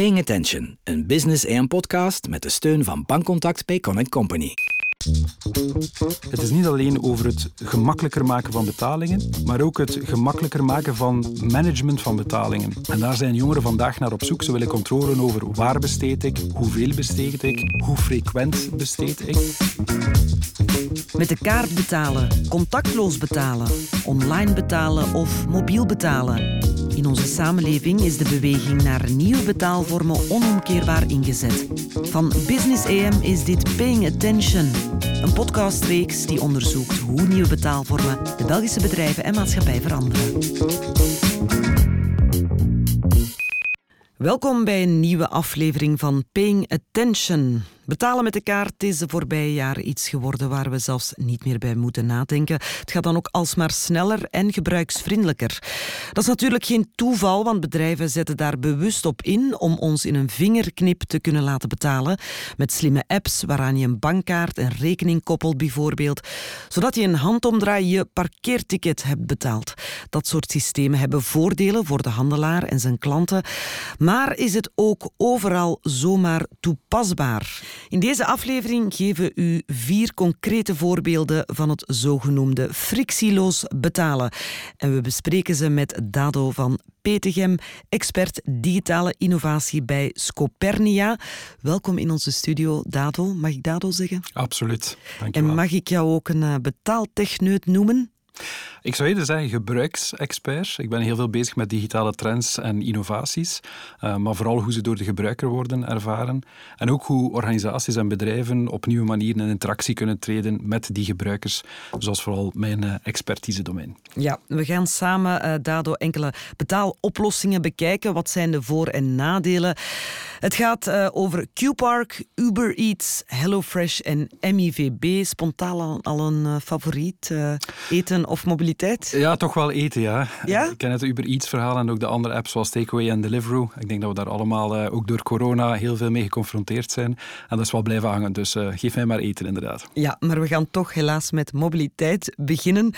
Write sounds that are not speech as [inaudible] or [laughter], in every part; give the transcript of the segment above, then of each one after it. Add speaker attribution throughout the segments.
Speaker 1: Paying Attention, een Business AM podcast met de steun van Bankcontact Payconnect Company.
Speaker 2: Het is niet alleen over het gemakkelijker maken van betalingen, maar ook het gemakkelijker maken van management van betalingen. En daar zijn jongeren vandaag naar op zoek. Ze willen controle over waar besteed ik, hoeveel besteed ik, hoe frequent besteed ik.
Speaker 3: Met de kaart betalen, contactloos betalen, online betalen of mobiel betalen. In onze samenleving is de beweging naar nieuwe betaalvormen onomkeerbaar ingezet. Van Business AM is dit Paying Attention, een podcastreeks die onderzoekt hoe nieuwe betaalvormen de Belgische bedrijven en maatschappij veranderen. Welkom bij een nieuwe aflevering van Paying Attention. Betalen met de kaart is de voorbije jaren iets geworden waar we zelfs niet meer bij moeten nadenken. Het gaat dan ook alsmaar sneller en gebruiksvriendelijker. Dat is natuurlijk geen toeval, want bedrijven zetten daar bewust op in om ons in een vingerknip te kunnen laten betalen. Met slimme apps waaraan je een bankkaart en rekening koppelt bijvoorbeeld, zodat je een handomdraai je parkeerticket hebt betaald. Dat soort systemen hebben voordelen voor de handelaar en zijn klanten, maar is het ook overal zomaar toepasbaar? In deze aflevering geven we u vier concrete voorbeelden van het zogenoemde frictieloos betalen. En we bespreken ze met Dado van Petegem, expert digitale innovatie bij Scopernia. Welkom in onze studio, Dado. Mag ik Dado zeggen?
Speaker 2: Absoluut. Dank
Speaker 3: en mag ik jou ook een uh, betaaltechneut noemen?
Speaker 2: Ik zou eerder zeggen gebruiksexpert. Ik ben heel veel bezig met digitale trends en innovaties, uh, maar vooral hoe ze door de gebruiker worden ervaren. En ook hoe organisaties en bedrijven op nieuwe manieren in interactie kunnen treden met die gebruikers, zoals vooral mijn uh, expertise-domein.
Speaker 3: Ja, we gaan samen, uh, Dado, enkele betaaloplossingen bekijken. Wat zijn de voor- en nadelen? Het gaat over QPark, Uber Eats, HelloFresh en MIVB. Spontaan al een favoriet? eten of mobiliteit?
Speaker 2: Ja, toch wel eten, ja.
Speaker 3: ja?
Speaker 2: Ik ken het Uber Eats verhaal en ook de andere apps zoals Takeaway en Deliveroo. Ik denk dat we daar allemaal, uh, ook door corona, heel veel mee geconfronteerd zijn. En dat is wel blijven hangen, dus uh, geef mij maar eten inderdaad.
Speaker 3: Ja, maar we gaan toch helaas met mobiliteit beginnen.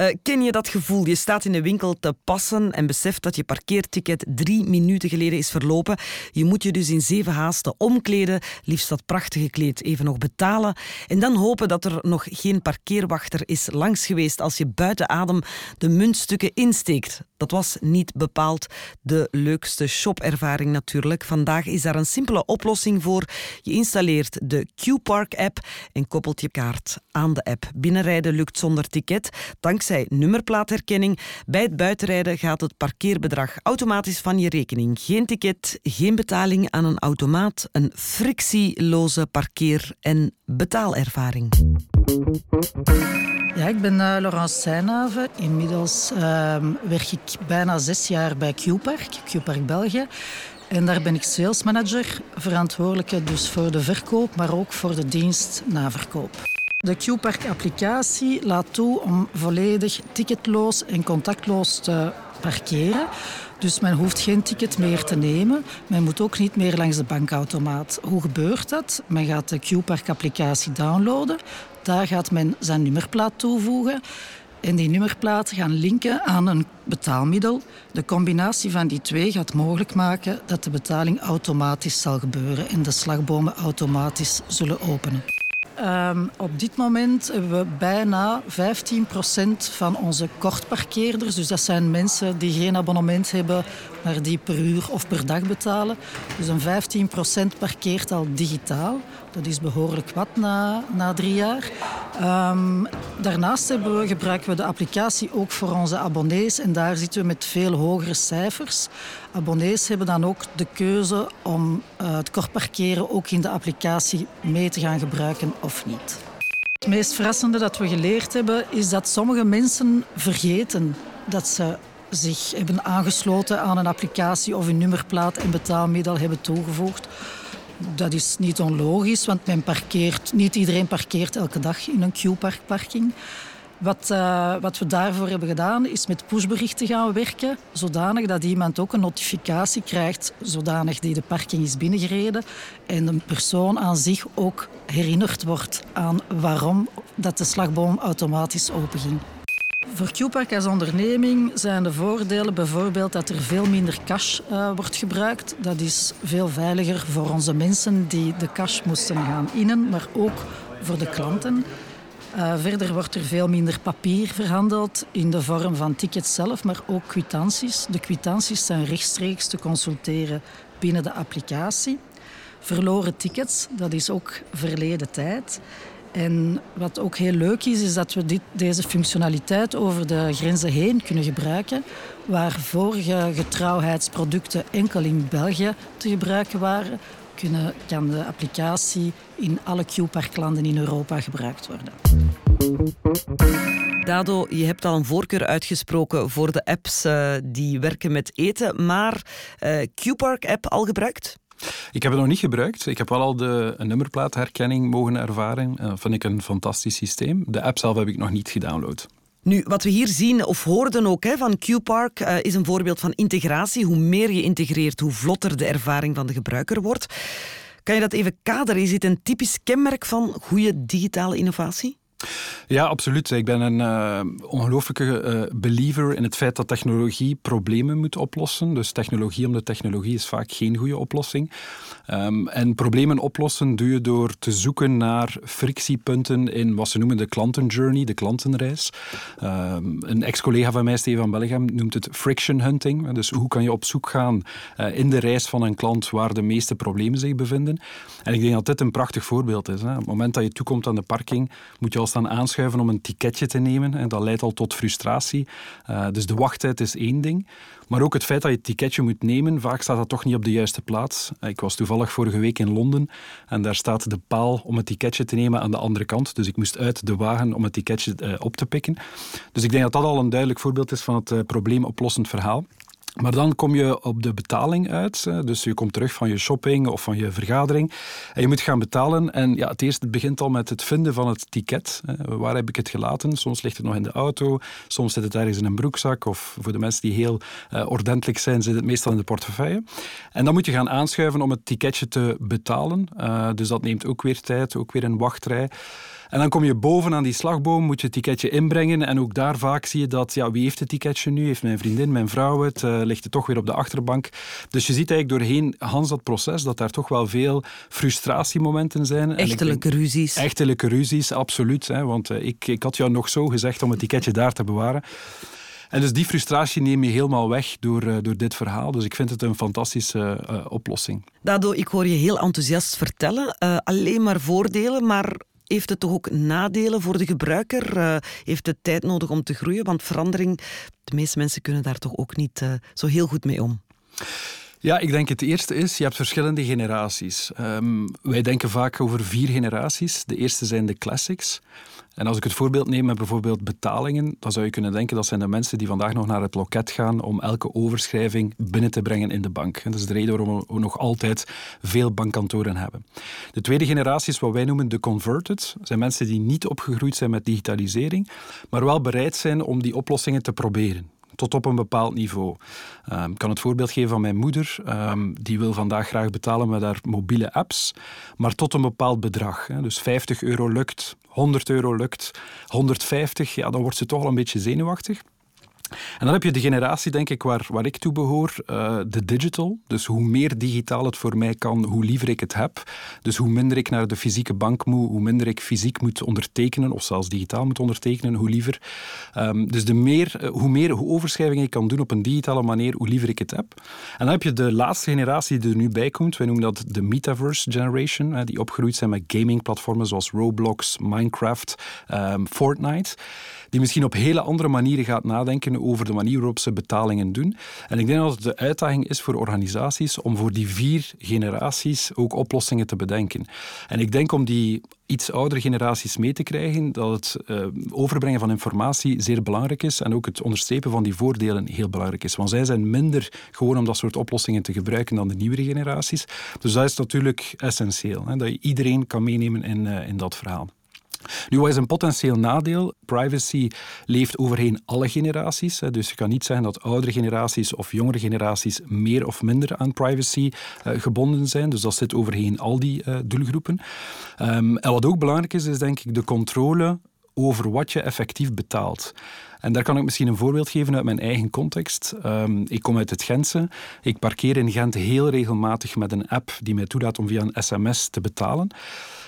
Speaker 3: Uh, ken je dat gevoel? Je staat in de winkel te passen en beseft dat je parkeerticket drie minuten geleden is verlopen. Je moet je dus in zeven haasten omkleden, liefst dat prachtige kleed even nog betalen en dan hopen dat er nog geen parkeerwachter is langs geweest als je buiten adem de muntstukken insteekt. Dat was niet bepaald de leukste shopervaring natuurlijk. Vandaag is daar een simpele oplossing voor. Je installeert de Q-Park-app en koppelt je kaart aan de app. Binnenrijden lukt zonder ticket, dankzij nummerplaatherkenning. Bij het buitenrijden gaat het parkeerbedrag automatisch van je rekening. Geen ticket, geen betaling aan een automaat, een frictieloze parkeer- en betaalervaring.
Speaker 4: Ja, ik ben uh, Laurence Seynhaven. Inmiddels uh, werk ik bijna zes jaar bij Q-Park, Q-Park België. En daar ben ik salesmanager, verantwoordelijke dus voor de verkoop, maar ook voor de dienst na verkoop. De Q-Park-applicatie laat toe om volledig ticketloos en contactloos te parkeren. Dus men hoeft geen ticket meer te nemen. Men moet ook niet meer langs de bankautomaat. Hoe gebeurt dat? Men gaat de Q-Park-applicatie downloaden. Daar gaat men zijn nummerplaat toevoegen. En die nummerplaat gaan linken aan een betaalmiddel. De combinatie van die twee gaat mogelijk maken dat de betaling automatisch zal gebeuren en de slagbomen automatisch zullen openen. Um, op dit moment hebben we bijna 15% van onze kortparkeerders. Dus dat zijn mensen die geen abonnement hebben, maar die per uur of per dag betalen. Dus een 15% parkeert al digitaal. Dat is behoorlijk wat na, na drie jaar. Um, daarnaast we, gebruiken we de applicatie ook voor onze abonnees. En daar zitten we met veel hogere cijfers. Abonnees hebben dan ook de keuze om uh, het kort parkeren ook in de applicatie mee te gaan gebruiken of niet. Het meest verrassende dat we geleerd hebben is dat sommige mensen vergeten dat ze zich hebben aangesloten aan een applicatie of een nummerplaat en betaalmiddel hebben toegevoegd. Dat is niet onlogisch, want men parkeert, niet iedereen parkeert elke dag in een Q-parkparking. Wat, uh, wat we daarvoor hebben gedaan, is met pushberichten gaan werken, zodanig dat iemand ook een notificatie krijgt, zodanig die de parking is binnengereden en een persoon aan zich ook herinnerd wordt aan waarom dat de slagboom automatisch openging. Voor QPark als onderneming zijn de voordelen bijvoorbeeld dat er veel minder cash uh, wordt gebruikt. Dat is veel veiliger voor onze mensen die de cash moesten gaan innen, maar ook voor de klanten. Uh, verder wordt er veel minder papier verhandeld in de vorm van tickets zelf, maar ook kwitanties. De kwitanties zijn rechtstreeks te consulteren binnen de applicatie. Verloren tickets, dat is ook verleden tijd. En wat ook heel leuk is, is dat we dit, deze functionaliteit over de grenzen heen kunnen gebruiken. Waar vorige getrouwheidsproducten enkel in België te gebruiken waren, kunnen, kan de applicatie in alle Q-parklanden in Europa gebruikt worden.
Speaker 3: Dado, je hebt al een voorkeur uitgesproken voor de apps uh, die werken met eten, maar uh, Q-Park-app al gebruikt?
Speaker 2: Ik heb het nog niet gebruikt. Ik heb wel al de nummerplaatherkenning mogen ervaren. Dat vind ik een fantastisch systeem. De app zelf heb ik nog niet gedownload.
Speaker 3: Nu, wat we hier zien of hoorden ook hè, van QPark uh, is een voorbeeld van integratie. Hoe meer je integreert, hoe vlotter de ervaring van de gebruiker wordt. Kan je dat even kaderen? Is dit een typisch kenmerk van goede digitale innovatie?
Speaker 2: Ja, absoluut. Ik ben een uh, ongelooflijke uh, believer in het feit dat technologie problemen moet oplossen. Dus technologie om de technologie is vaak geen goede oplossing. Um, en problemen oplossen doe je door te zoeken naar frictiepunten in wat ze noemen de klantenjourney, de klantenreis. Um, een ex-collega van mij, Stefan Bellegem, noemt het friction hunting. Dus hoe kan je op zoek gaan uh, in de reis van een klant waar de meeste problemen zich bevinden. En ik denk dat dit een prachtig voorbeeld is. Hè. Op het moment dat je toekomt aan de parking, moet je al aanschuiven om een ticketje te nemen. En dat leidt al tot frustratie. Uh, dus de wachttijd is één ding. Maar ook het feit dat je het ticketje moet nemen, vaak staat dat toch niet op de juiste plaats. Ik was toevallig vorige week in Londen en daar staat de paal om het ticketje te nemen aan de andere kant. Dus ik moest uit de wagen om het ticketje uh, op te pikken. Dus ik denk dat dat al een duidelijk voorbeeld is van het probleemoplossend verhaal. Maar dan kom je op de betaling uit. Dus je komt terug van je shopping of van je vergadering. En je moet gaan betalen. En ja, het eerste begint al met het vinden van het ticket. Waar heb ik het gelaten? Soms ligt het nog in de auto. Soms zit het ergens in een broekzak. Of voor de mensen die heel uh, ordentelijk zijn, zit het meestal in de portefeuille. En dan moet je gaan aanschuiven om het ticketje te betalen. Uh, dus dat neemt ook weer tijd, ook weer een wachtrij. En dan kom je boven aan die slagboom, moet je het ticketje inbrengen. En ook daar vaak zie je dat, ja, wie heeft het ticketje nu? Heeft mijn vriendin, mijn vrouw het? Uh, ligt het toch weer op de achterbank? Dus je ziet eigenlijk doorheen Hans dat proces dat daar toch wel veel frustratiemomenten zijn.
Speaker 3: Echtelijke denk, ruzies.
Speaker 2: Echtelijke ruzies, absoluut. Hè, want uh, ik, ik had jou nog zo gezegd om het ticketje daar te bewaren. En dus die frustratie neem je helemaal weg door, uh, door dit verhaal. Dus ik vind het een fantastische uh, oplossing.
Speaker 3: Dado, ik hoor je heel enthousiast vertellen. Uh, alleen maar voordelen, maar heeft het toch ook nadelen voor de gebruiker? Uh, heeft het tijd nodig om te groeien? Want verandering, de meeste mensen kunnen daar toch ook niet uh, zo heel goed mee om.
Speaker 2: Ja, ik denk het eerste is, je hebt verschillende generaties. Um, wij denken vaak over vier generaties. De eerste zijn de classics. En als ik het voorbeeld neem met bijvoorbeeld betalingen, dan zou je kunnen denken dat zijn de mensen die vandaag nog naar het loket gaan om elke overschrijving binnen te brengen in de bank. Dat is de reden waarom we nog altijd veel bankkantoren hebben. De tweede generatie is wat wij noemen de converted. Dat zijn mensen die niet opgegroeid zijn met digitalisering, maar wel bereid zijn om die oplossingen te proberen tot op een bepaald niveau. Um, ik kan het voorbeeld geven van mijn moeder. Um, die wil vandaag graag betalen met haar mobiele apps, maar tot een bepaald bedrag. Hè. Dus 50 euro lukt, 100 euro lukt, 150, ja, dan wordt ze toch al een beetje zenuwachtig. En dan heb je de generatie, denk ik, waar, waar ik toe behoor, uh, de digital. Dus hoe meer digitaal het voor mij kan, hoe liever ik het heb. Dus hoe minder ik naar de fysieke bank moet, hoe minder ik fysiek moet ondertekenen, of zelfs digitaal moet ondertekenen, hoe liever. Um, dus de meer, uh, hoe meer hoe ik kan doen op een digitale manier, hoe liever ik het heb. En dan heb je de laatste generatie die er nu bij komt. Wij noemen dat de Metaverse Generation, die opgegroeid zijn met gamingplatformen zoals Roblox, Minecraft, um, Fortnite die misschien op hele andere manieren gaat nadenken over de manier waarop ze betalingen doen. En ik denk dat het de uitdaging is voor organisaties om voor die vier generaties ook oplossingen te bedenken. En ik denk om die iets oudere generaties mee te krijgen, dat het uh, overbrengen van informatie zeer belangrijk is en ook het onderstrepen van die voordelen heel belangrijk is. Want zij zijn minder gewoon om dat soort oplossingen te gebruiken dan de nieuwere generaties. Dus dat is natuurlijk essentieel, hè, dat je iedereen kan meenemen in, uh, in dat verhaal. Nu, wat is een potentieel nadeel? Privacy leeft overheen alle generaties. Dus je kan niet zeggen dat oudere generaties of jongere generaties meer of minder aan privacy uh, gebonden zijn. Dus dat zit overheen al die uh, doelgroepen. Um, en wat ook belangrijk is, is denk ik de controle over wat je effectief betaalt. En daar kan ik misschien een voorbeeld geven uit mijn eigen context. Ehm, ik kom uit het Gentse. Ik parkeer in Gent heel regelmatig met een app die mij toelaat om via een sms te betalen.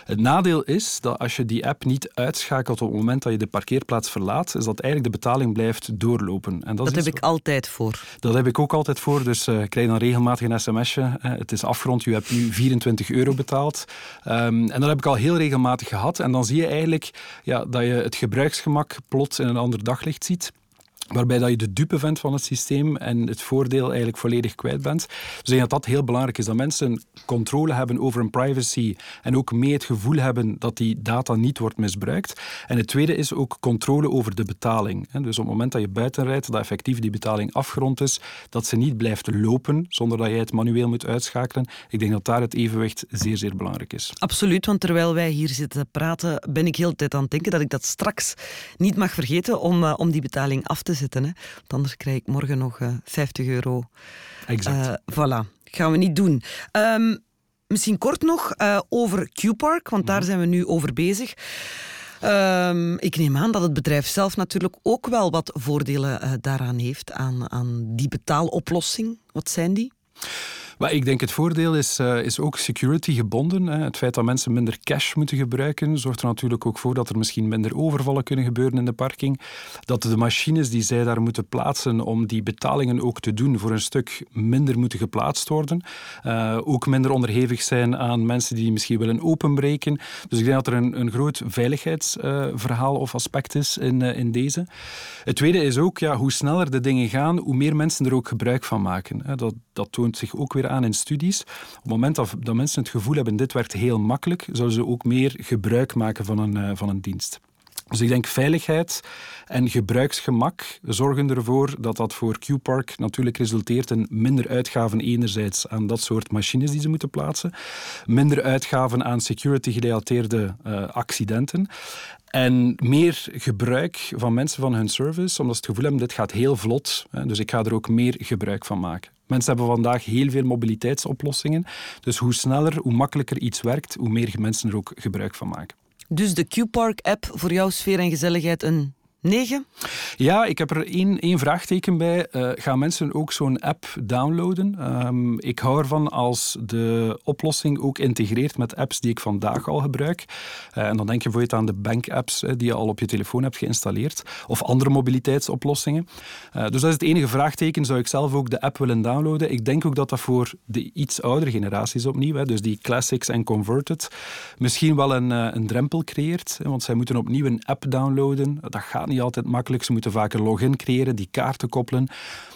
Speaker 2: Het nadeel is dat als je die app niet uitschakelt op het moment dat je de parkeerplaats verlaat, is dat eigenlijk de betaling blijft doorlopen.
Speaker 3: En dat, dat heb ik altijd voor.
Speaker 2: Dat heb ik ook altijd voor, dus uh, ik krijg dan regelmatig een sms'je. het is afgerond, u hebt nu 24 euro betaald. Um, en dat heb ik al heel regelmatig gehad. En dan zie je eigenlijk ja, dat je het gebruiksgemak plots in een ander daglicht ziet waarbij dat je de dupe bent van het systeem en het voordeel eigenlijk volledig kwijt bent. Dus ik denk dat dat heel belangrijk is, dat mensen controle hebben over hun privacy en ook mee het gevoel hebben dat die data niet wordt misbruikt. En het tweede is ook controle over de betaling. Dus op het moment dat je buiten rijdt, dat effectief die betaling afgerond is, dat ze niet blijft lopen zonder dat jij het manueel moet uitschakelen. Ik denk dat daar het evenwicht zeer, zeer belangrijk is.
Speaker 3: Absoluut, want terwijl wij hier zitten praten, ben ik heel tijd aan het denken dat ik dat straks niet mag vergeten om, uh, om die betaling af te zetten. Hè? Want anders krijg ik morgen nog uh, eh, 50 euro.
Speaker 2: Exact.
Speaker 3: Uh, voilà, gaan we niet doen. Um, misschien kort nog uh, over Q-Park, want daar mhm. zijn we nu over bezig. Um, ik neem aan dat het bedrijf zelf natuurlijk ook wel wat voordelen daaraan heeft, aan, aan die betaaloplossing. Wat zijn die?
Speaker 2: Maar ik denk het voordeel is, uh, is ook security gebonden. Hè. Het feit dat mensen minder cash moeten gebruiken, zorgt er natuurlijk ook voor dat er misschien minder overvallen kunnen gebeuren in de parking. Dat de machines die zij daar moeten plaatsen om die betalingen ook te doen, voor een stuk minder moeten geplaatst worden. Uh, ook minder onderhevig zijn aan mensen die misschien willen openbreken. Dus ik denk dat er een, een groot veiligheidsverhaal uh, of aspect is in, in deze. Het tweede is ook, ja, hoe sneller de dingen gaan, hoe meer mensen er ook gebruik van maken. Hè. Dat, dat toont zich ook weer aan in studies. Op het moment dat, mensen het gevoel hebben, dit werkt heel makkelijk, zullen ze ook meer gebruik maken van een, uh, van een dienst. Dus ik denk veiligheid en gebruiksgemak zorgen ervoor dat dat voor Q-Park natuurlijk resulteert in minder uitgaven enerzijds aan dat soort machines die ze moeten plaatsen, minder uitgaven aan security-gerelateerde uh, accidenten en meer gebruik van mensen van hun service, omdat ze het gevoel hebben, dit gaat heel vlot, dus ik ga er ook meer gebruik van maken. Mensen hebben vandaag heel veel mobiliteitsoplossingen. Dus hoe sneller, hoe makkelijker iets werkt, hoe meer mensen er ook gebruik van maken.
Speaker 3: Dus de Q-Park-app voor jouw sfeer en gezelligheid een 9?
Speaker 2: Ja, ik heb er één, één vraagteken bij. Uh, gaan mensen ook zo'n app downloaden? Um, ik hou ervan als de oplossing ook integreert met apps die ik vandaag al gebruik. Uh, en dan denk je bijvoorbeeld aan de bank-apps die je al op je telefoon hebt geïnstalleerd. Of andere mobiliteitsoplossingen. Uh, dus dat is het enige vraagteken. Zou ik zelf ook de app willen downloaden? Ik denk ook dat dat voor de iets oudere generaties opnieuw, hè, dus die classics en converted, misschien wel een, een drempel creëert. Want zij moeten opnieuw een app downloaden. Dat gaat niet altijd makkelijk. Ze moeten vaak een login creëren, die kaarten koppelen.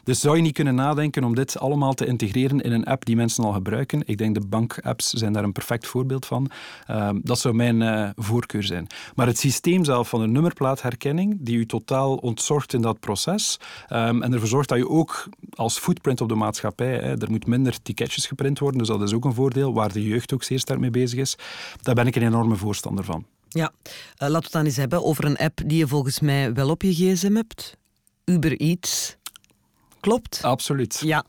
Speaker 2: Dus zou je niet kunnen nadenken om dit allemaal te integreren in een app die mensen al gebruiken? Ik denk de bankapps zijn daar een perfect voorbeeld van. Ehm, dat zou mijn uh, voorkeur zijn. Maar het systeem zelf van de nummerplaatherkenning, die u totaal ontzorgt in dat proces um, en ervoor zorgt dat je ook als footprint op de maatschappij, hè, er moet minder ticketjes geprint worden, dus dat is ook een voordeel, waar de jeugd ook zeer sterk mee bezig is. Daar ben ik een enorme voorstander van.
Speaker 3: Ja, uh, laten we het dan eens hebben over een app die je volgens mij wel op je gsm hebt. Uber Eats. Klopt?
Speaker 2: Absoluut.
Speaker 3: Ja.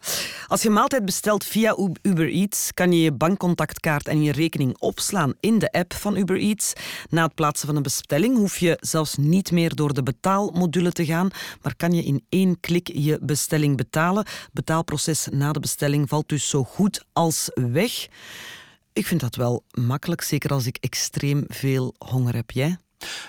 Speaker 3: Als je maaltijd bestelt via Uber Eats, kan je je bankcontactkaart en je rekening opslaan in de app van Uber Eats. Na het plaatsen van een bestelling hoef je zelfs niet meer door de betaalmodule te gaan, maar kan je in één klik je bestelling betalen. Betaalproces na de bestelling valt dus zo goed als weg. Ik vind dat wel makkelijk, zeker als ik extreem veel honger heb. Jij?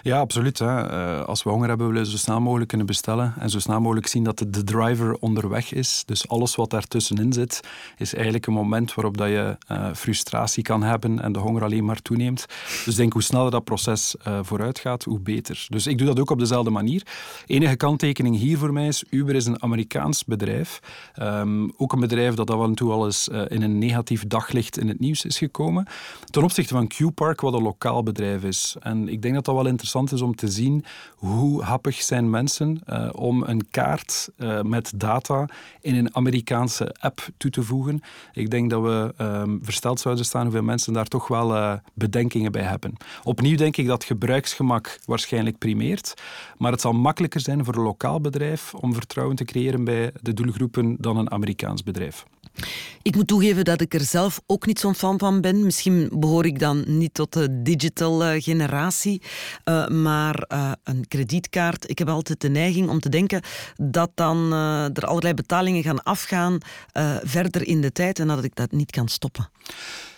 Speaker 2: Ja, absoluut. Hè. Eh, als we honger hebben, willen we zo snel mogelijk kunnen bestellen. En zo snel mogelijk zien dat de driver onderweg is. Dus alles wat daartussenin zit, is eigenlijk een moment waarop dat je uh, frustratie kan hebben en de honger alleen maar toeneemt. Dus denk hoe sneller dat proces uh, vooruit gaat, hoe beter. Dus ik doe dat ook op dezelfde manier. Enige kanttekening hier voor mij is, Uber is een Amerikaans bedrijf. Um, ook een bedrijf dat af en toe al eens in een negatief daglicht in het nieuws is gekomen. Ten opzichte van Q-Park, wat een lokaal bedrijf is. En ik denk dat dat wel interessant is om te zien hoe happig zijn mensen uh, om een kaart uh, met data in een Amerikaanse app toe te voegen. Ik denk dat we um, versteld zouden staan hoeveel mensen daar toch wel uh, bedenkingen bij hebben. Opnieuw denk ik dat gebruiksgemak waarschijnlijk primeert, maar het zal makkelijker zijn voor een lokaal bedrijf om vertrouwen te creëren bij de doelgroepen dan een Amerikaans bedrijf.
Speaker 3: Ik moet toegeven dat ik er zelf ook niet zo'n fan van ben. Misschien behoor ik dan niet tot de digital generatie. Uh, maar uh, een kredietkaart, ik heb altijd de neiging om te denken dat dan er allerlei betalingen gaan afgaan verder in de tijd en dat ik dat niet kan stoppen.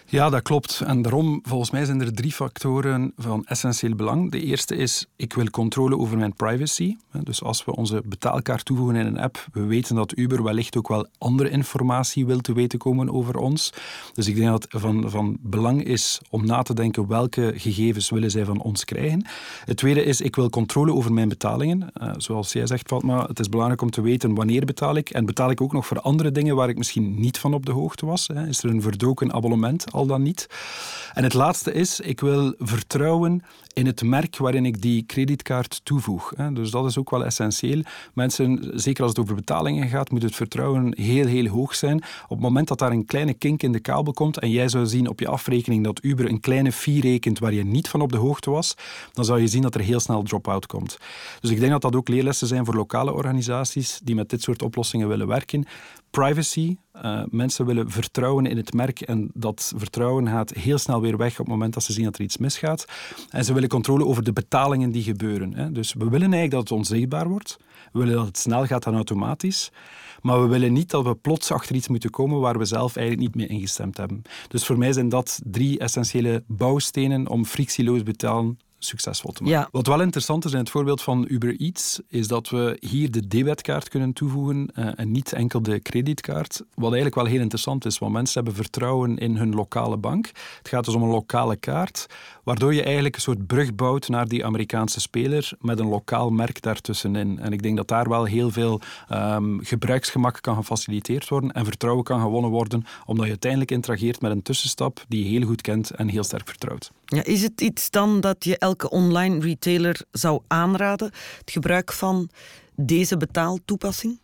Speaker 2: Ja, dat klopt. En daarom, volgens mij zijn er drie factoren van essentieel belang. De eerste is, ik wil controle over mijn privacy. Dus als we onze betaalkaart toevoegen in een app, we weten dat Uber wellicht ook wel andere informatie wil te weten komen over ons. Dus ik denk dat het van, van belang is om na te denken welke gegevens willen zij van ons krijgen. Het tweede is, ik wil controle over mijn betalingen. Uh, zoals jij zegt, Fatma, het is belangrijk om te weten wanneer betaal ik. En betaal ik ook nog voor andere dingen waar ik misschien niet van op de hoogte was. Is er een verdoken abonnement? Al dan niet. En het laatste is, ik wil vertrouwen in het merk waarin ik die creditkaart toevoeg. Dus dat is ook wel essentieel. Mensen, zeker als het over betalingen gaat, moet het vertrouwen heel, heel hoog zijn. Op het moment dat daar een kleine kink in de kabel komt en jij zou zien op je afrekening dat Uber een kleine fee rekent waar je niet van op de hoogte was, dan zou je zien dat er heel snel drop-out komt. Dus ik denk dat dat ook leerlessen zijn voor lokale organisaties die met dit soort oplossingen willen werken privacy. Uh, mensen willen vertrouwen in het merk en dat vertrouwen gaat heel snel weer weg op het moment dat ze zien dat er iets misgaat. En ze willen controle over de betalingen die gebeuren. Hè. Dus we willen eigenlijk dat het onzichtbaar wordt. We willen dat het snel gaat en automatisch. Maar we willen niet dat we plots achter iets moeten komen waar we zelf eigenlijk niet mee ingestemd hebben. Dus voor mij zijn dat drie essentiële bouwstenen om frictieloos betalen succesvol te maken. Wat wel interessant is in het voorbeeld van Uber Eats, is dat we hier de debetkaart kunnen toevoegen uh, en niet enkel de creditkaart. Wat eigenlijk wel heel interessant is, want mensen hebben vertrouwen in hun lokale bank. Het gaat dus om een lokale kaart, waardoor je eigenlijk een soort brug bouwt naar die Amerikaanse speler met een lokaal merk daartussenin. En ik denk dat daar wel heel veel um, gebruiksgemak kan gefaciliteerd worden en vertrouwen kan gewonnen worden, omdat je uiteindelijk interageert met een tussenstap die je heel goed kent en heel sterk vertrouwt.
Speaker 3: Ja, is het iets dan dat je elke online retailer zou aanraden, het gebruik van deze betaaltoepassing?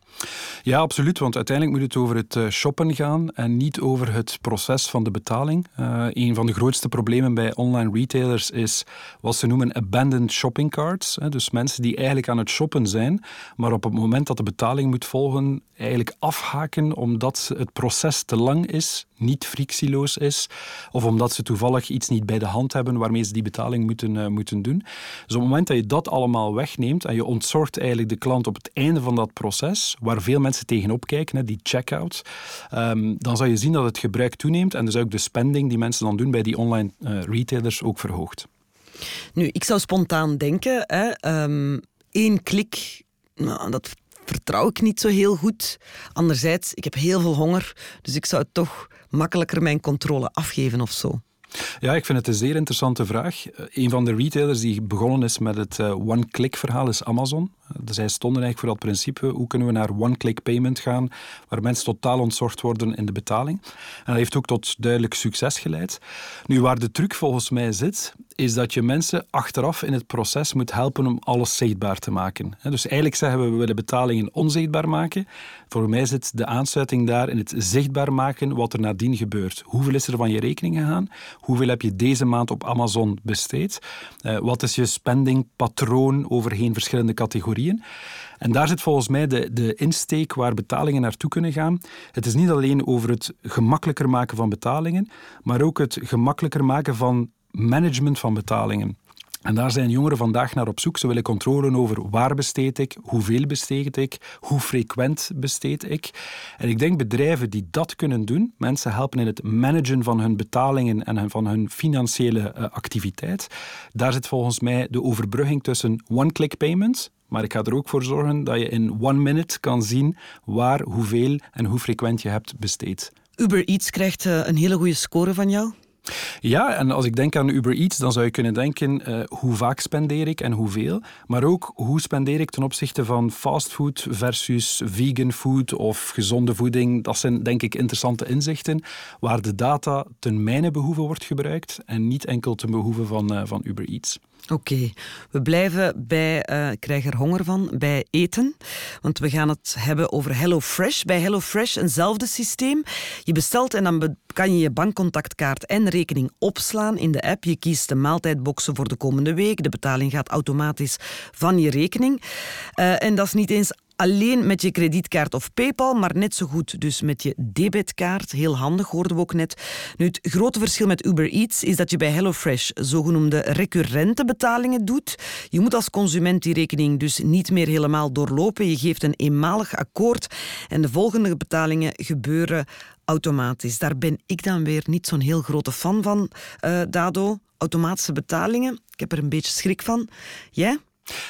Speaker 2: Ja, absoluut. Want uiteindelijk moet het over het eh, shoppen gaan en niet over het proces van de betaling. Uh, een van de grootste problemen bij online retailers is wat ze noemen abandoned shopping carts. Dus mensen die eigenlijk aan het shoppen zijn, maar op het moment dat de betaling moet volgen, eigenlijk afhaken omdat het proces te lang is, niet frictieloos is, of omdat ze toevallig iets niet bij de hand hebben waarmee ze die betaling moeten, uh, moeten doen. Dus op het moment dat je dat allemaal wegneemt en je ontzorgt eigenlijk de klant op het einde van dat proces, waar veel mensen tegenop kijken, die checkout, um, dan zal je zien dat het gebruik toeneemt en dus ook de spending die mensen dan doen bij die online uh, retailers ook verhoogt.
Speaker 3: Nu, ik zou spontaan denken, hè, um, één klik, nou, dat vertrouw ik niet zo heel goed. Anderzijds, ik heb heel veel honger, dus ik zou toch makkelijker mijn controle afgeven of zo.
Speaker 2: Ja, ik vind het een zeer interessante vraag. Eh, een van de retailers die begonnen is met het uh, one-click verhaal is Amazon. Zij stonden eigenlijk voor dat principe, hoe kunnen we naar one-click payment gaan, waar mensen totaal ontzorgd worden in de betaling. En dat heeft ook tot duidelijk succes geleid. Nu, waar de truc volgens mij zit, is dat je mensen achteraf in het proces moet helpen om alles zichtbaar te maken. Dus eigenlijk zeggen we, we willen betalingen onzichtbaar maken. Voor mij zit de aansluiting daar in het zichtbaar maken wat er nadien gebeurt. Hoeveel is er van je rekening gegaan? Hoeveel heb je deze maand op Amazon besteed? Uh, wat is je spendingpatroon overheen verschillende categorieën? En daar zit volgens mij de, de insteek waar betalingen naartoe kunnen gaan. Het is niet alleen over het gemakkelijker maken van betalingen, maar ook het gemakkelijker maken van management van betalingen. En daar zijn jongeren vandaag naar op zoek. Ze willen controle over waar besteed ik, hoeveel besteed ik, hoe frequent besteed ik. En ik denk bedrijven die dat kunnen doen, mensen helpen in het managen van hun betalingen en van hun financiële eh, activiteit. Daar zit volgens mij de overbrugging tussen one-click payments, maar ik ga er ook voor zorgen dat je in one minute kan zien waar, hoeveel en hoe frequent je hebt besteed.
Speaker 3: Uber Eats krijgt eh, een hele goede score van jou.
Speaker 2: Ja, en als ik denk aan Uber Eats, dan zou je kunnen denken uh, hoe vaak spendeer ik en hoeveel. Maar ook hoe spendeer ik ten opzichte van fastfood versus vegan food of gezonde voeding. Dat zijn denk ik interessante inzichten waar de data ten mijne behoeven wordt gebruikt en niet enkel ten behoeve van, uh, van Uber Eats.
Speaker 3: Oké, we blijven bij, uh, krijg er honger van, bij eten. Want we gaan het hebben over HelloFresh. Bij HelloFresh eenzelfde systeem. Je bestelt en dan kan je je bankcontactkaart en rekening opslaan in de app. Je kiest de maaltijdboxen voor de komende week. De betaling gaat automatisch van je rekening. Uh, en dat is niet eens alleen met je kredietkaart of PayPal, maar net zo goed dus met je debitkaart. Heel handig, hoorden we ook net. Nu, het grote verschil met Uber Eats is dat je bij HelloFresh zogenoemde recurrente betalingen doet. Je moet als consument die rekening dus niet meer helemaal doorlopen. Je geeft een eenmalig akkoord en de volgende betalingen gebeuren automatisch. Daar ben ik dan weer niet zo'n heel grote fan van, uh, Dado. Automatische betalingen, ik heb er een beetje schrik van. Jij?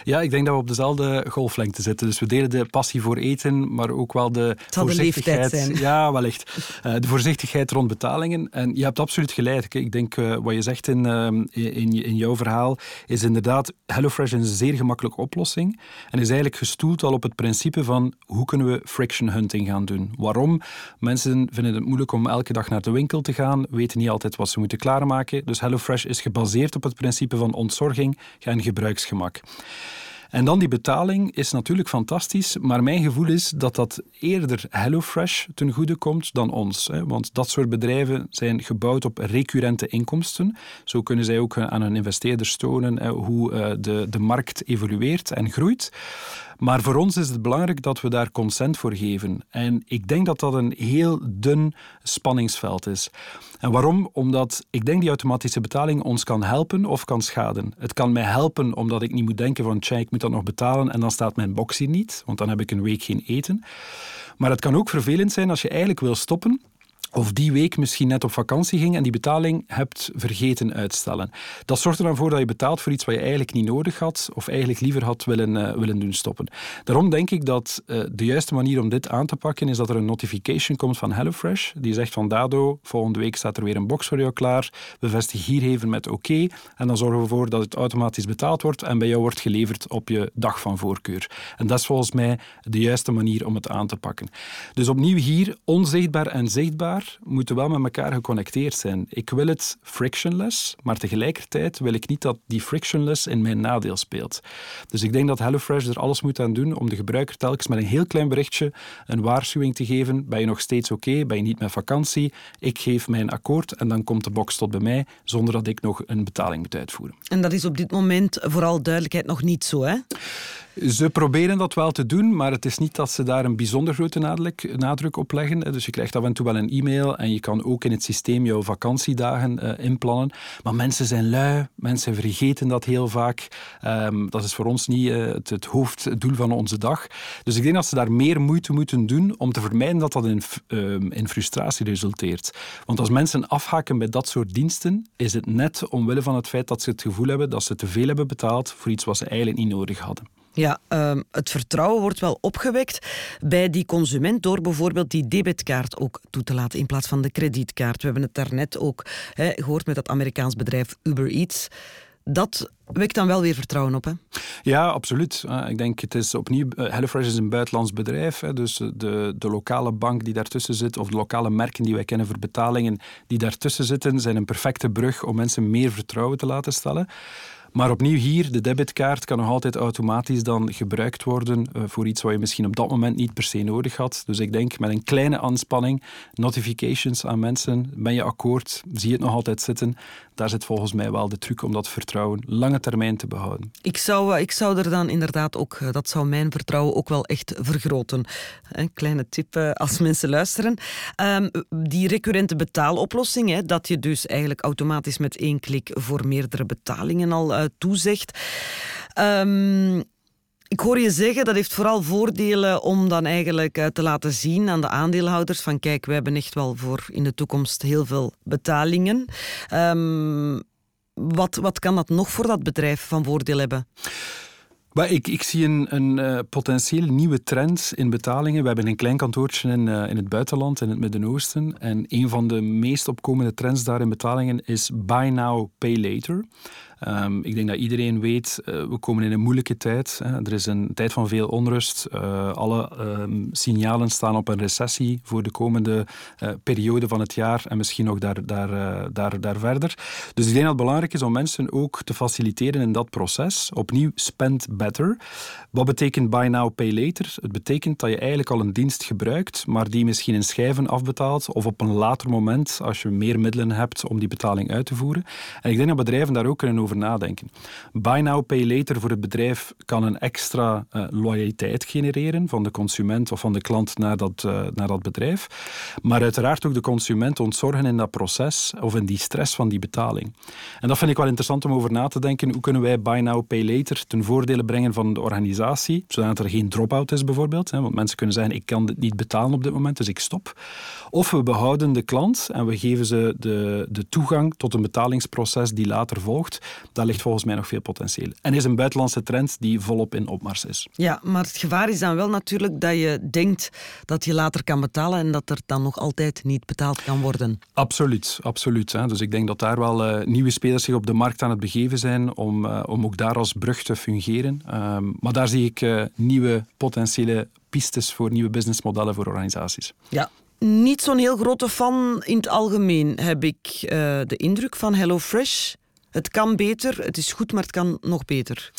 Speaker 2: Ja, ik denk dat we op dezelfde golflengte zitten. Dus we delen de passie voor eten, maar ook wel de voorzichtigheid.
Speaker 3: zijn.
Speaker 2: Ja, wellicht. Uh, de voorzichtigheid rond betalingen. En je hebt absoluut gelijk. Ik denk uh, wat je zegt in, uh, in, in jouw verhaal is inderdaad HelloFresh een zeer gemakkelijke oplossing. En is eigenlijk gestoeld al op het principe van hoe kunnen we friction hunting gaan doen. Waarom? Mensen vinden het moeilijk om elke dag naar de winkel te gaan, weten niet altijd wat ze moeten klaarmaken. Dus HelloFresh is gebaseerd op het principe van ontzorging en gebruiksgemak. En dan die betaling is natuurlijk fantastisch, maar mijn gevoel is dat dat eerder HelloFresh ten goede komt dan ons. Want dat soort bedrijven zijn gebouwd op recurrente inkomsten. Zo kunnen zij ook aan hun investeerders tonen hoe eh, de, de markt evolueert en groeit. Maar voor ons is het belangrijk dat we daar consent voor geven. En ik denk dat dat een heel dun spanningsveld is. En waarom? Omdat ik denk die automatische betaling ons kan helpen of kan schaden. Het kan mij helpen omdat ik niet moet denken van tja, ik moet dat nog betalen en dan staat mijn box hier niet, want dan heb ik een week geen eten. Maar het kan ook vervelend zijn als je eigenlijk wil stoppen of die week misschien net op vakantie ging en die betaling hebt vergeten uitstellen. Dat zorgt er dan voor dat je betaalt voor iets wat je eigenlijk niet nodig had of eigenlijk liever had willen, uh, willen doen stoppen. Daarom denk ik dat uh, de juiste manier om dit aan te pakken is dat er een notification komt van HelloFresh die zegt van Dado, volgende week staat er weer een box voor jou klaar, bevestig hier even met oké en dan zorgen we ervoor dat het automatisch betaald wordt en bij jou wordt geleverd op je dag van voorkeur. En dat is volgens mij de juiste manier om het aan te pakken. Dus opnieuw hier onzichtbaar en zichtbaar moeten wel met elkaar geconnecteerd zijn. Ik wil het frictionless, maar tegelijkertijd wil ik niet dat die frictionless in mijn nadeel speelt. Dus ik denk dat HelloFresh er alles moet aan doen om de gebruiker telkens met een heel klein berichtje een waarschuwing te geven. Ben je nog steeds oké? Ben je niet met vakantie? Ik geef mijn akkoord en dan komt de box tot bij mij zonder dat ik nog een betaling moet uitvoeren.
Speaker 3: En dat is op dit moment vooral duidelijkheid nog niet zo, hè?
Speaker 2: Ze proberen dat wel te doen, maar het is niet dat ze daar een bijzonder grote nadruk, op leggen. Dus je krijgt af en toe wel een e-mail en je kan ook in het systeem jouw vakantiedagen uh, inplannen. Maar mensen zijn lui, mensen vergeten dat heel vaak. Um, dat is voor ons niet uh, het, hoofddoel van onze dag. Dus ik denk dat ze daar meer moeite moeten doen om te vermijden dat dat in, uh, in frustratie resulteert. Want als mensen afhaken bij dat soort diensten, is het net omwille van het feit dat ze het gevoel hebben dat ze te veel hebben betaald voor iets wat ze eigenlijk niet nodig hadden.
Speaker 3: Ja, um, het vertrouwen wordt wel opgewekt bij die consument door bijvoorbeeld die debitkaart ook toe te laten in plaats van de kredietkaart. We hebben het daarnet ook gehoord met dat Amerikaans bedrijf Uber Eats. Dat wekt dan wel weer vertrouwen op, hè?
Speaker 2: Ja, absoluut. Uh, ik denk, het is opnieuw... Uh, HelloFresh is een buitenlands bedrijf. Dus de, de lokale bank die daartussen zit, of de lokale merken die wij kennen voor betalingen, die daartussen zitten, zijn een perfecte brug om mensen meer vertrouwen te laten stellen. Maar opnieuw hier, de debitkaart kan nog altijd automatisch dan gebruikt worden uh, voor iets wat je misschien op dat moment niet per se nodig had. Dus ik denk met een kleine aanspanning, notifications aan mensen, ben je akkoord, zie je het nog altijd zitten. Daar zit volgens mij wel de truc om dat vertrouwen lange termijn te behouden.
Speaker 3: Ik zou, eh, ik zou er dan inderdaad ook, eh, dat zou mijn vertrouwen ook wel echt vergroten. Een kleine tip als mensen luisteren. Um, die recurrente betaaloplossing, hè, dat je dus eigenlijk automatisch met één klik voor meerdere betalingen al uh, toezegt. Um, ik hoor je zeggen, dat heeft vooral voordelen om dan eigenlijk uh, te laten zien aan de aandeelhouders van kijk, we hebben echt wel voor in de toekomst heel veel betalingen. Um, wat, wat kan dat nog voor dat bedrijf van voordeel hebben?
Speaker 2: Maar ik, ik zie een, een uh, potentieel nieuwe trend in betalingen. We hebben een klein kantoortje in, uh, in het buitenland, in het Midden-Oosten. En een van de meest opkomende trends daar in betalingen is buy now, pay later. Um, ik denk dat iedereen weet, uh, we komen in een moeilijke tijd. Hè. Er is een tijd van veel onrust. Uh, alle um, signalen staan op een recessie voor de komende uh, periode van het jaar en misschien nog daar, daar, daar, daar verder. Dus ik denk dat het belangrijk is om mensen ook te faciliteren in dat proces. Opnieuw, spend better. Wat betekent buy now, pay later? Het betekent dat je eigenlijk al een dienst gebruikt, maar die misschien in schijven afbetaalt of op een later moment, als je meer middelen hebt om die betaling uit te voeren. En ik denk dat bedrijven daar ook kunnen over over nadenken. Buy now, pay later voor het bedrijf kan een extra uh, loyaliteit genereren van de consument of van de klant naar dat, uh, naar dat bedrijf. Maar uiteraard ook de consument ontzorgen in dat proces of in die stress van die betaling. En dat vind ik wel interessant om over na te denken. Hoe kunnen wij buy now, pay later ten voordele brengen van de organisatie, zodat er geen drop-out is bijvoorbeeld. Hè? Want mensen kunnen zeggen, ik kan dit niet betalen op dit moment, dus ik stop. Of we behouden de klant en we geven ze de, de toegang tot een betalingsproces die later volgt. Daar ligt volgens mij nog veel potentieel. En is een buitenlandse trend die volop in opmars is.
Speaker 3: Ja, maar het gevaar is dan wel natuurlijk dat je denkt dat je later kan betalen en dat er dan nog altijd niet betaald kan worden.
Speaker 2: Absoluut, absoluut. Hè. Dus ik denk dat daar wel uh, nieuwe spelers zich op de markt aan het begeven zijn om, uh, om ook daar als brug te fungeren. Um, maar daar zie ik uh, nieuwe potentiële pistes voor nieuwe businessmodellen voor organisaties.
Speaker 3: Ja, niet zo'n heel grote fan in het algemeen, heb ik uh, de indruk van HelloFresh. Het kan beter, het is goed, maar het kan nog beter.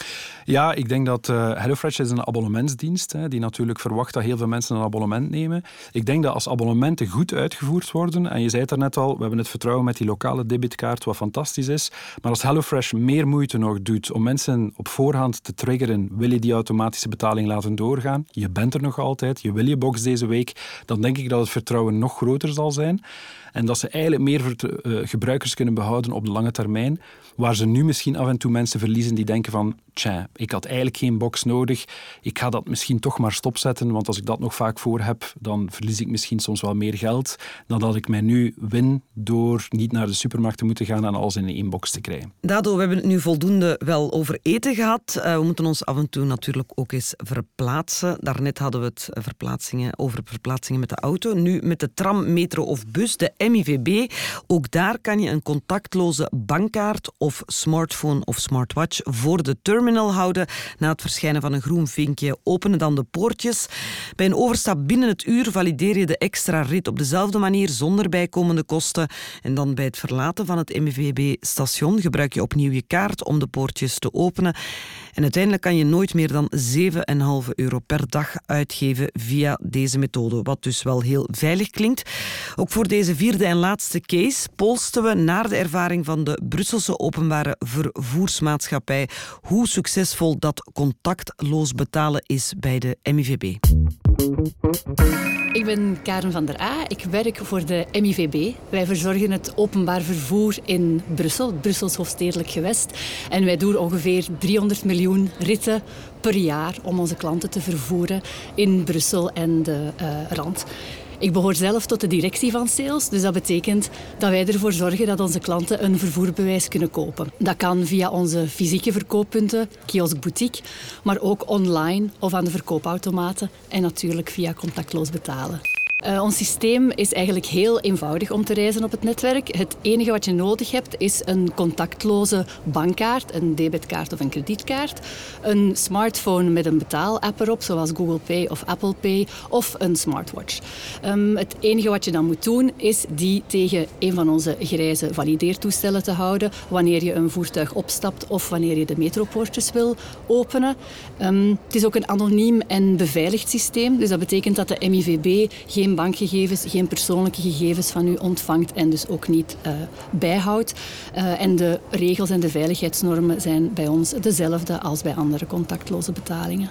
Speaker 2: Ja, ik denk dat uh, HelloFresh is een abonnementsdienst hè, die natuurlijk verwacht dat heel veel mensen een abonnement nemen. Ik denk dat als abonnementen goed uitgevoerd worden, en je zei het daarnet al, we hebben het vertrouwen met die lokale debitkaart, wat fantastisch is, maar als HelloFresh meer moeite nog doet om mensen op voorhand te triggeren, wil je die automatische betaling laten doorgaan, je bent er nog altijd, je wil je box deze week, dan denk ik dat het vertrouwen nog groter zal zijn. En dat ze eigenlijk meer uh, gebruikers kunnen behouden op de lange termijn. Waar ze nu misschien af en toe mensen verliezen die denken van tja, ik had eigenlijk geen box nodig. Ik ga dat misschien toch maar stopzetten, want als ik dat nog vaak voor heb, dan verlies ik misschien soms wel meer geld dan dat ik mij nu win door niet naar de supermarkt te moeten gaan en alles in één box te krijgen.
Speaker 3: Dado, we hebben het nu voldoende wel over eten gehad. Uh, we moeten ons af en toe natuurlijk ook eens verplaatsen. Daarnet hadden we het verplaatsingen, over verplaatsingen met de auto. Nu met de tram, metro of bus, MIVB. Ook daar kan je een contactloze bankkaart of smartphone of smartwatch voor de terminal houden. Na het verschijnen van een groen vinkje openen dan de poortjes. Bij een overstap binnen het uur valideer je de extra rit op dezelfde manier zonder bijkomende kosten. En dan bij het verlaten van het MVB-station gebruik je opnieuw je kaart om de poortjes te openen. En uiteindelijk kan je nooit meer dan 7,5 euro per dag uitgeven via deze methode, wat dus wel heel veilig klinkt. Ook voor deze vierde en laatste case polsten we naar de ervaring van de Brusselse openbare vervoersmaatschappij hoe succesvol dat contactloos betalen is bij de MIVB.
Speaker 5: Ik ben Karen van der A. Ik werk voor de MIVB. Wij verzorgen het openbaar vervoer in Brussel, Brussels hoofdstedelijk gewest. En wij doen ongeveer 300 miljoen ritten per jaar om onze klanten te vervoeren in Brussel en de uh, rand. Ik behoor zelf tot de directie van sales, dus dat betekent dat wij ervoor zorgen dat onze klanten een vervoerbewijs kunnen kopen. Dat kan via onze fysieke verkooppunten, kiosk boutique, maar ook online of aan de verkoopautomaten en natuurlijk via contactloos betalen. Uh, ons systeem is eigenlijk heel eenvoudig om te reizen op het netwerk. Het enige wat je nodig hebt is een contactloze bankkaart, een debitkaart of een kredietkaart, een smartphone met een betaalapp erop, zoals Google Pay of Apple Pay, of een smartwatch. Um, het enige wat je dan moet doen is die tegen een van onze grijze valideertoestellen te houden wanneer je een voertuig opstapt of wanneer je de metropoortjes wil openen. Um, het is ook een anoniem en beveiligd systeem, dus dat betekent dat de MIVB geen bankgegevens, geen persoonlijke gegevens van u ontvangt en dus ook niet uh, bijhoudt. Uh, en de regels en de veiligheidsnormen zijn bij ons dezelfde als bij andere contactloze betalingen.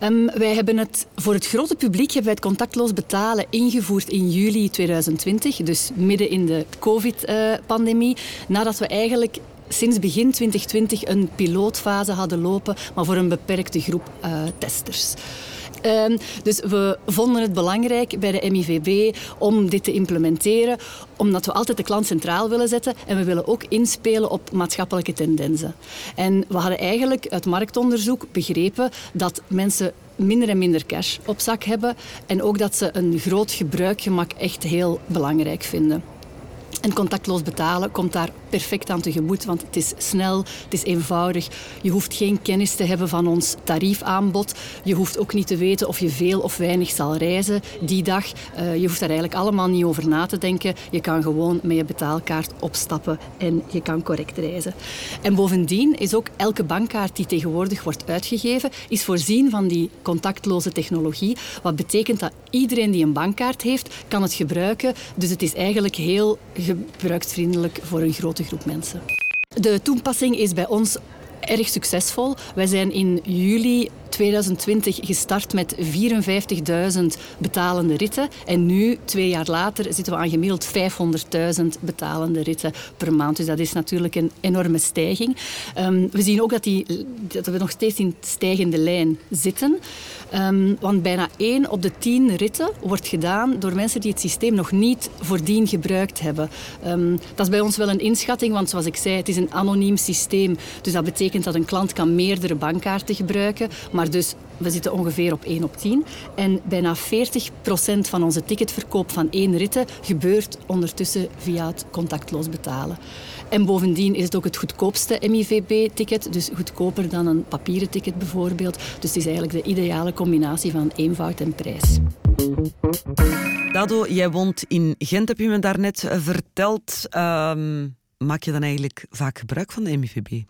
Speaker 5: Um, wij hebben het voor het grote publiek hebben wij het contactloos betalen ingevoerd in juli 2020, dus midden in de COVID-pandemie, nadat we eigenlijk sinds begin 2020 een pilootfase hadden lopen, maar voor een beperkte groep uh, testers. Um, dus we vonden het belangrijk bij de MIVB om dit te implementeren, omdat we altijd de klant centraal willen zetten en we willen ook inspelen op maatschappelijke tendensen. En we hadden eigenlijk uit marktonderzoek begrepen dat mensen minder en minder cash op zak hebben en ook dat ze een groot gebruikgemak echt heel belangrijk vinden. En contactloos betalen komt daar perfect aan tegemoet, want het is snel, het is eenvoudig. Je hoeft geen kennis te hebben van ons tariefaanbod. Je hoeft ook niet te weten of je veel of weinig zal reizen die dag. Uh, je hoeft daar eigenlijk allemaal niet over na te denken. Je kan gewoon met je betaalkaart opstappen en je kan correct reizen. En bovendien is ook elke bankkaart die tegenwoordig wordt uitgegeven, is voorzien van die contactloze technologie. Wat betekent dat iedereen die een bankkaart heeft, kan het gebruiken. Dus het is eigenlijk heel gebruiksvriendelijk voor een grote groep mensen. De toepassing is bij ons erg succesvol. Wij zijn in juli 2020 gestart met 54.000 betalende ritten. En nu, twee jaar later, zitten we aan gemiddeld 500.000 betalende ritten per maand. Dus dat is natuurlijk een enorme stijging. Um, we zien ook dat, die, dat we nog steeds in stijgende lijn zitten. Um, want bijna 1 op de 10 ritten wordt gedaan door mensen die het systeem nog niet voordien gebruikt hebben. Um, dat is bij ons wel een inschatting, want zoals ik zei, het is een anoniem systeem. Dus dat betekent dat een klant kan meerdere bankkaarten gebruiken. Maar dus we zitten ongeveer op 1 op 10. En bijna 40% van onze ticketverkoop van één ritten gebeurt ondertussen via het contactloos betalen. En bovendien is het ook het goedkoopste MIVB-ticket, dus goedkoper dan een papieren ticket bijvoorbeeld. Dus het is eigenlijk de ideale combinatie van eenvoud en prijs.
Speaker 3: Dado, jij woont in Gent, heb je me daarnet verteld. Um, maak je dan eigenlijk vaak gebruik van de MIVB?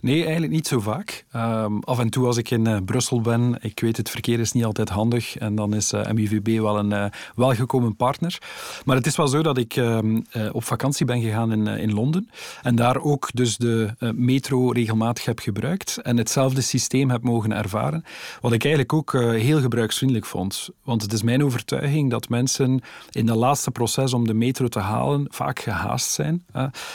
Speaker 2: Nee, eigenlijk niet zo vaak. Ehm, af en toe als ik in uh, Brussel ben, ik weet het verkeer is niet altijd handig en dan is uh, eh, MIVB wel een uh, welgekomen partner. Maar het is wel zo dat ik ehm, op vakantie ben gegaan in, in Londen en daar ook dus de metro regelmatig heb gebruikt en hetzelfde systeem heb mogen ervaren. Wat ik eigenlijk ook heel gebruiksvriendelijk vond. Want het is mijn overtuiging dat mensen in dat laatste proces om de metro te halen vaak gehaast zijn.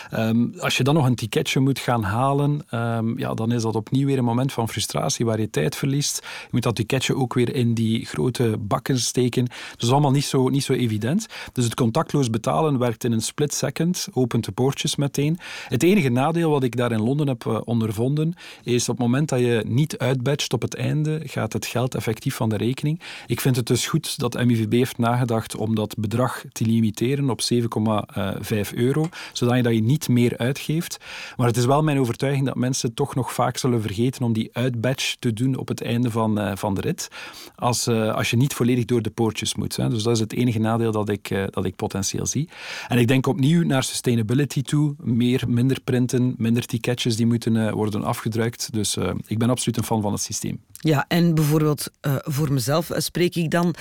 Speaker 2: Ehm, als je dan nog een ticketje moet gaan halen Ehm, ja, dan is dat opnieuw weer een moment van frustratie waar je tijd verliest. Je moet dat ticketje ook weer in die grote bakken steken. Dat is allemaal niet zo, niet zo evident. Dus het contactloos betalen werkt in een split second, opent de poortjes meteen. Het enige nadeel wat ik daar in Londen heb uh, ondervonden, is op het moment dat je niet uitbatcht op het einde, gaat het geld effectief van de rekening. Ik vind het dus goed dat MIVB heeft nagedacht om dat bedrag te limiteren op 7,5 euro, zodat je, dat je niet meer uitgeeft. Maar het is wel mijn overtuiging dat mensen toch nog vaak zullen vergeten om die uitbatch te doen op het einde van, uh, van de rit. Als, uh, als je niet volledig door de poortjes moet. Hè. Dus dat is het enige nadeel dat ik, uh, dat ik potentieel zie. En ik denk opnieuw naar sustainability toe. Meer, minder printen, minder ticketjes die moeten worden afgedrukt. Dus ik ben absoluut een fan van het systeem.
Speaker 3: Ja, en bijvoorbeeld voor mezelf spreek ik dan.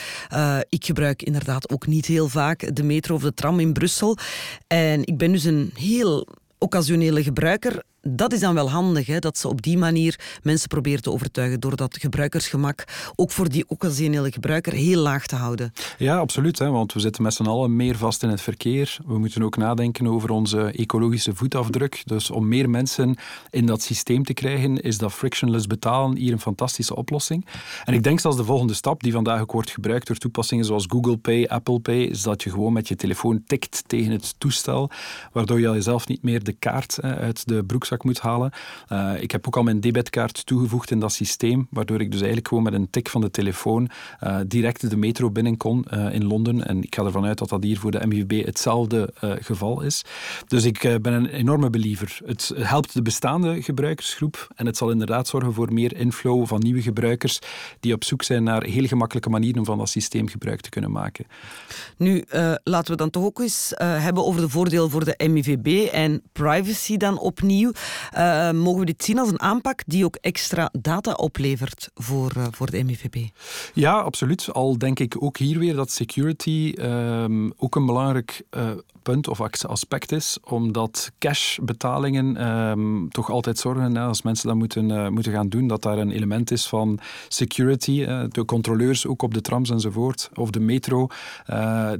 Speaker 3: ik gebruik inderdaad ook niet heel vaak de metro of de tram in Brussel. En ik ben dus een heel occasionele gebruiker dat is dan wel handig, hè, dat ze op die manier mensen proberen te overtuigen door dat gebruikersgemak ook voor die occasionele gebruiker heel laag te houden.
Speaker 2: Ja, absoluut. Hè, want we zitten met z'n allen meer vast in het verkeer. We moeten ook nadenken over onze ecologische voetafdruk. Dus om meer mensen in dat systeem te krijgen, is dat frictionless betalen hier een fantastische oplossing. En ik denk zelfs de volgende stap, die vandaag ook wordt gebruikt door toepassingen zoals Google Pay, Apple Pay, is dat je gewoon met je telefoon tikt tegen het toestel, waardoor je jezelf niet meer de kaart uit de broekzak moet halen. Uh, ik heb ook al mijn debitkaart toegevoegd in dat systeem, waardoor ik dus eigenlijk gewoon met een tik van de telefoon uh, direct de metro binnen kon uh, in Londen. En ik ga ervan uit dat dat hier voor de MVB hetzelfde geval is. Dus ik ben een enorme believer. Het helpt de bestaande gebruikersgroep en het zal inderdaad zorgen voor meer inflow van nieuwe gebruikers die op zoek zijn naar heel gemakkelijke manieren om van dat systeem gebruik te kunnen maken.
Speaker 3: Nu, laten we dan toch ook eens hebben over de voordelen voor de MIVB en privacy dan opnieuw. Uh, mogen we dit zien als een aanpak die ook extra data oplevert voor, uh, voor de MIVB?
Speaker 2: Ja, absoluut. Al denk ik ook hier weer dat security um, ook een belangrijk uh, punt of aspect is, omdat cashbetalingen um, toch altijd zorgen, hè, als mensen dat moeten, moeten gaan doen, dat daar een element is van security. de controleurs ook op de trams enzovoort, of de metro,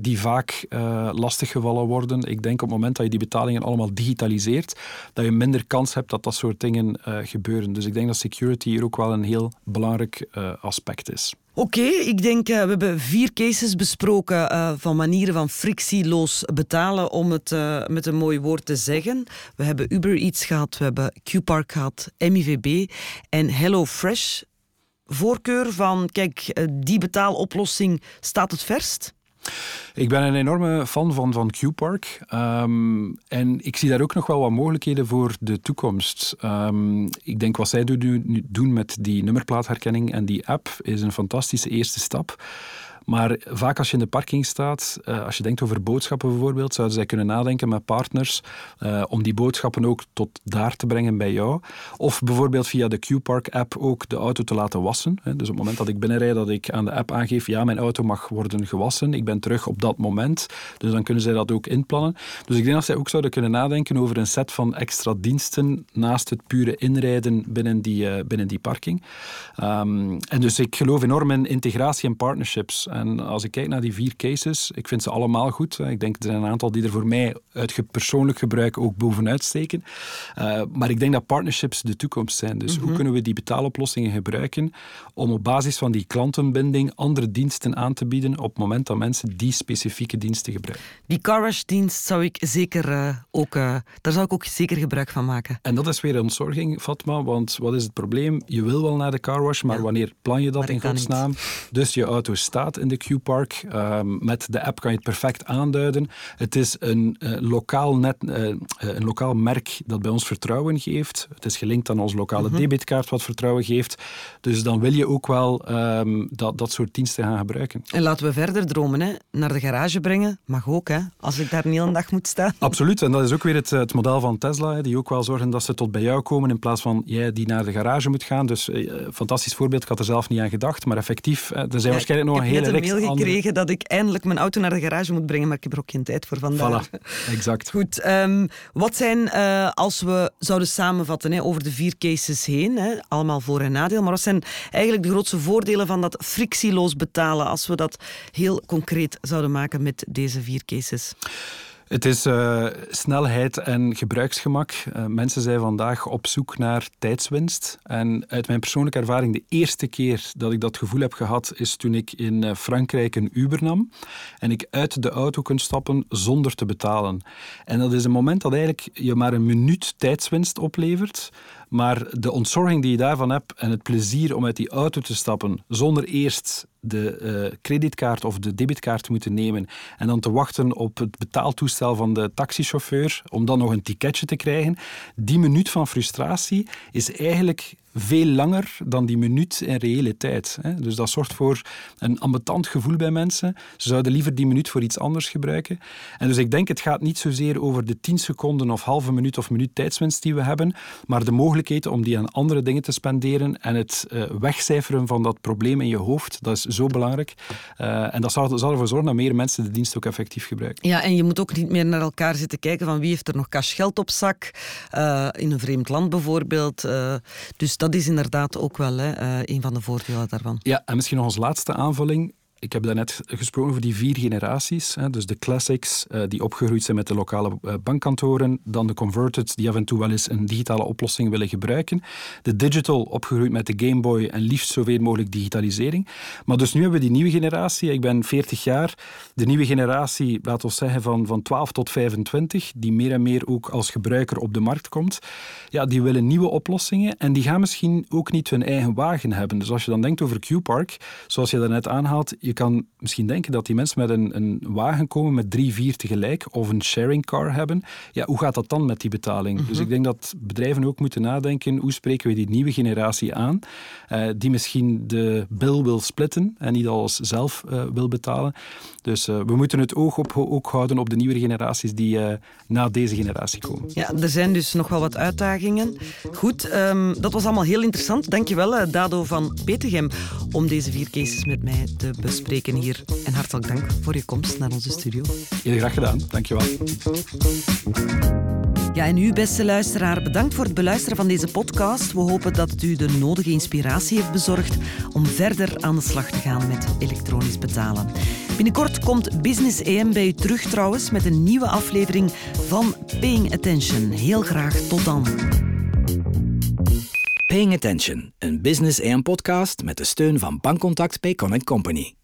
Speaker 2: die vaak lastiggevallen worden. Ik denk op het moment dat je die betalingen allemaal digitaliseert, dat je minder kans hebt dat dat soort dingen uh, gebeuren. Dus ik denk dat security hier ook wel een heel belangrijk uh, aspect is.
Speaker 3: Oké, ik denk uh, we hebben vier cases besproken van manieren van frictieloos betalen, om het met een mooi woord te zeggen. We hebben Uber Eats gehad, we hebben Qpark gehad, MIVB en HelloFresh. Voorkeur van, kijk, die betaaloplossing staat het verst?
Speaker 2: Ik ben een enorme fan van, van Q-Park. Um, en ik zie daar ook nog wel wat mogelijkheden voor de toekomst. Um, ik denk wat zij doen, doen met die nummerplaatherkenning en die app is een fantastische eerste stap. Maar vaak als je in de parking staat, uh, als je denkt over boodschappen bijvoorbeeld, zouden zij kunnen nadenken met partners uh, om die boodschappen ook tot daar te brengen bij jou. Of bijvoorbeeld via de Q-Park-app ook de auto te laten wassen. Dus op het moment dat ik binnenrijd, dat ik aan de app aangeef, ja, mijn auto mag worden gewassen, ik ben terug op dat moment. Dus dan kunnen zij dat ook inplannen. Dus ik denk dat zij ook zouden kunnen nadenken over een set van extra diensten naast het pure inrijden binnen die, uh, binnen die parking. Um, en dus ik geloof enorm in integratie en partnerships. En als ik kijk naar die vier cases, ik vind ze allemaal goed. Ik denk, er zijn een aantal die er voor mij uit persoonlijk gebruik ook bovenuit steken. Uh, maar ik denk dat partnerships de toekomst zijn. Dus hoe mhm. kunnen we die betaaloplossingen gebruiken om op basis van die klantenbinding andere diensten aan te bieden op het moment dat mensen die specifieke diensten gebruiken.
Speaker 3: Die carwash-dienst zou ik zeker uh, ook, uh, daar zou ik ook zeker gebruik van maken.
Speaker 2: En dat is weer een ontzorging, Fatma, want wat is het probleem? Je wil wel naar de carwash, maar wanneer plan je dat in godsnaam? Dus je auto staat in de Q-Park. Ehm, met de app kan je het perfect aanduiden. Het is een, uh, lokaal, net, uh, een lokaal merk dat bij ons vertrouwen geeft. Het is gelinkt aan onze lokale mm debitkaart wat vertrouwen geeft. Dus dan wil je ook wel um, dat, dat soort diensten gaan gebruiken.
Speaker 3: En laten we verder dromen. Hè. Naar de garage brengen mag ook, hè, als ik daar een hele dag moet staan.
Speaker 2: Absoluut. En dat is ook weer het, het model van Tesla, die ook wel zorgen dat ze tot bij jou komen in plaats van jij die naar de garage moet gaan. Dus uh, fantastisch voorbeeld. Ik had er zelf niet aan gedacht, maar effectief, er zijn waarschijnlijk nog een hele
Speaker 3: een mail gekregen dat ik eindelijk mijn auto naar de garage moet brengen, maar ik heb er ook geen tijd voor vandaag.
Speaker 2: Voilà, exact. [laughs]
Speaker 3: Goed, um, wat zijn, uh, als we zouden samenvatten hè, over de vier cases heen, hè, allemaal voor- en nadeel, maar wat zijn eigenlijk de grootste voordelen van dat frictieloos betalen, als we dat heel concreet zouden maken met deze vier cases?
Speaker 2: Het is uh, snelheid en gebruiksgemak. Uh, mensen zijn vandaag op zoek naar tijdswinst. En uit mijn persoonlijke ervaring, de eerste keer dat ik dat gevoel heb gehad, is toen ik in uh, Frankrijk een Uber nam. En ik uit de auto kon stappen zonder te betalen. En dat is een moment dat eigenlijk je maar een minuut tijdswinst oplevert. Maar de ontzorging die je daarvan hebt en het plezier om uit die auto te stappen zonder eerst de uh, creditkaart of de debitkaart te moeten nemen en dan te wachten op het betaaltoestel van de taxichauffeur om dan nog een ticketje te krijgen, die minuut van frustratie is eigenlijk veel langer dan die minuut in reële tijd. Dus dat zorgt voor een ambetant gevoel bij mensen. Ze zouden liever die minuut voor iets anders gebruiken. En dus ik denk, het gaat niet zozeer over de 10 seconden of halve minuut of minuut tijdswinst die we hebben, maar de mogelijkheid om die aan andere dingen te spenderen en het uh, wegcijferen van dat probleem in je hoofd, dat is zo belangrijk. Uh, en dat zal, zal, ervoor zorgen dat meer mensen de dienst ook effectief gebruiken.
Speaker 3: Ja, en je moet ook niet meer naar elkaar zitten kijken van wie heeft er nog cash geld op zak, uh, in een vreemd land bijvoorbeeld. dus dat is inderdaad ook wel hè, uh, een van de voordelen daarvan.
Speaker 2: Ja, en misschien nog als laatste aanvulling ik heb daarnet gesproken over die vier generaties. Hè, dus de classics, uh, die opgegroeid zijn met de lokale uh, bankkantoren. Dan de converted, die af en toe wel eens een digitale oplossing willen gebruiken. De digital, opgegroeid met de Game Boy en liefst zoveel mogelijk digitalisering. Maar dus nu hebben we die nieuwe generatie. Ik ben 40 jaar. De nieuwe generatie, laten we zeggen van, van 12 tot 25, die meer en meer ook als gebruiker op de markt komt. Ja, die willen nieuwe oplossingen en die gaan misschien ook niet hun eigen wagen hebben. Dus als je dan denkt over Q-Park, zoals je daarnet aanhaalt, je kan misschien denken dat die mensen met een, een wagen komen met drie, vier tegelijk of een sharing car hebben. Ja, hoe gaat dat dan met die betaling? Dus mhm. ik denk dat bedrijven ook moeten nadenken, hoe spreken we die nieuwe generatie aan, uh, die misschien de bill wil splitten en niet alles zelf uh, wil betalen. Dus uh, we moeten het oog op, ook houden op de nieuwe generaties die na deze generatie komen.
Speaker 3: Ja, er zijn dus nog wel wat uitdagingen. Goed, um, dat was allemaal heel interessant. Dankjewel, Dado van Petegem, om deze vier cases met mij te bespreken spreken hier. En hartelijk dank voor je komst naar onze studio.
Speaker 2: Heel graag gedaan, dankjewel.
Speaker 3: Ja, en u, beste luisteraar, bedankt voor het beluisteren van deze podcast. We hopen dat het u de nodige inspiratie heeft bezorgd om verder aan de slag te gaan met elektronisch betalen. Binnenkort komt Business EM bij u terug trouwens met een nieuwe aflevering van Paying Attention. Heel graag tot dan.
Speaker 1: Paying Attention, een Business EM podcast met de steun van Bankcontact Payconnect Company.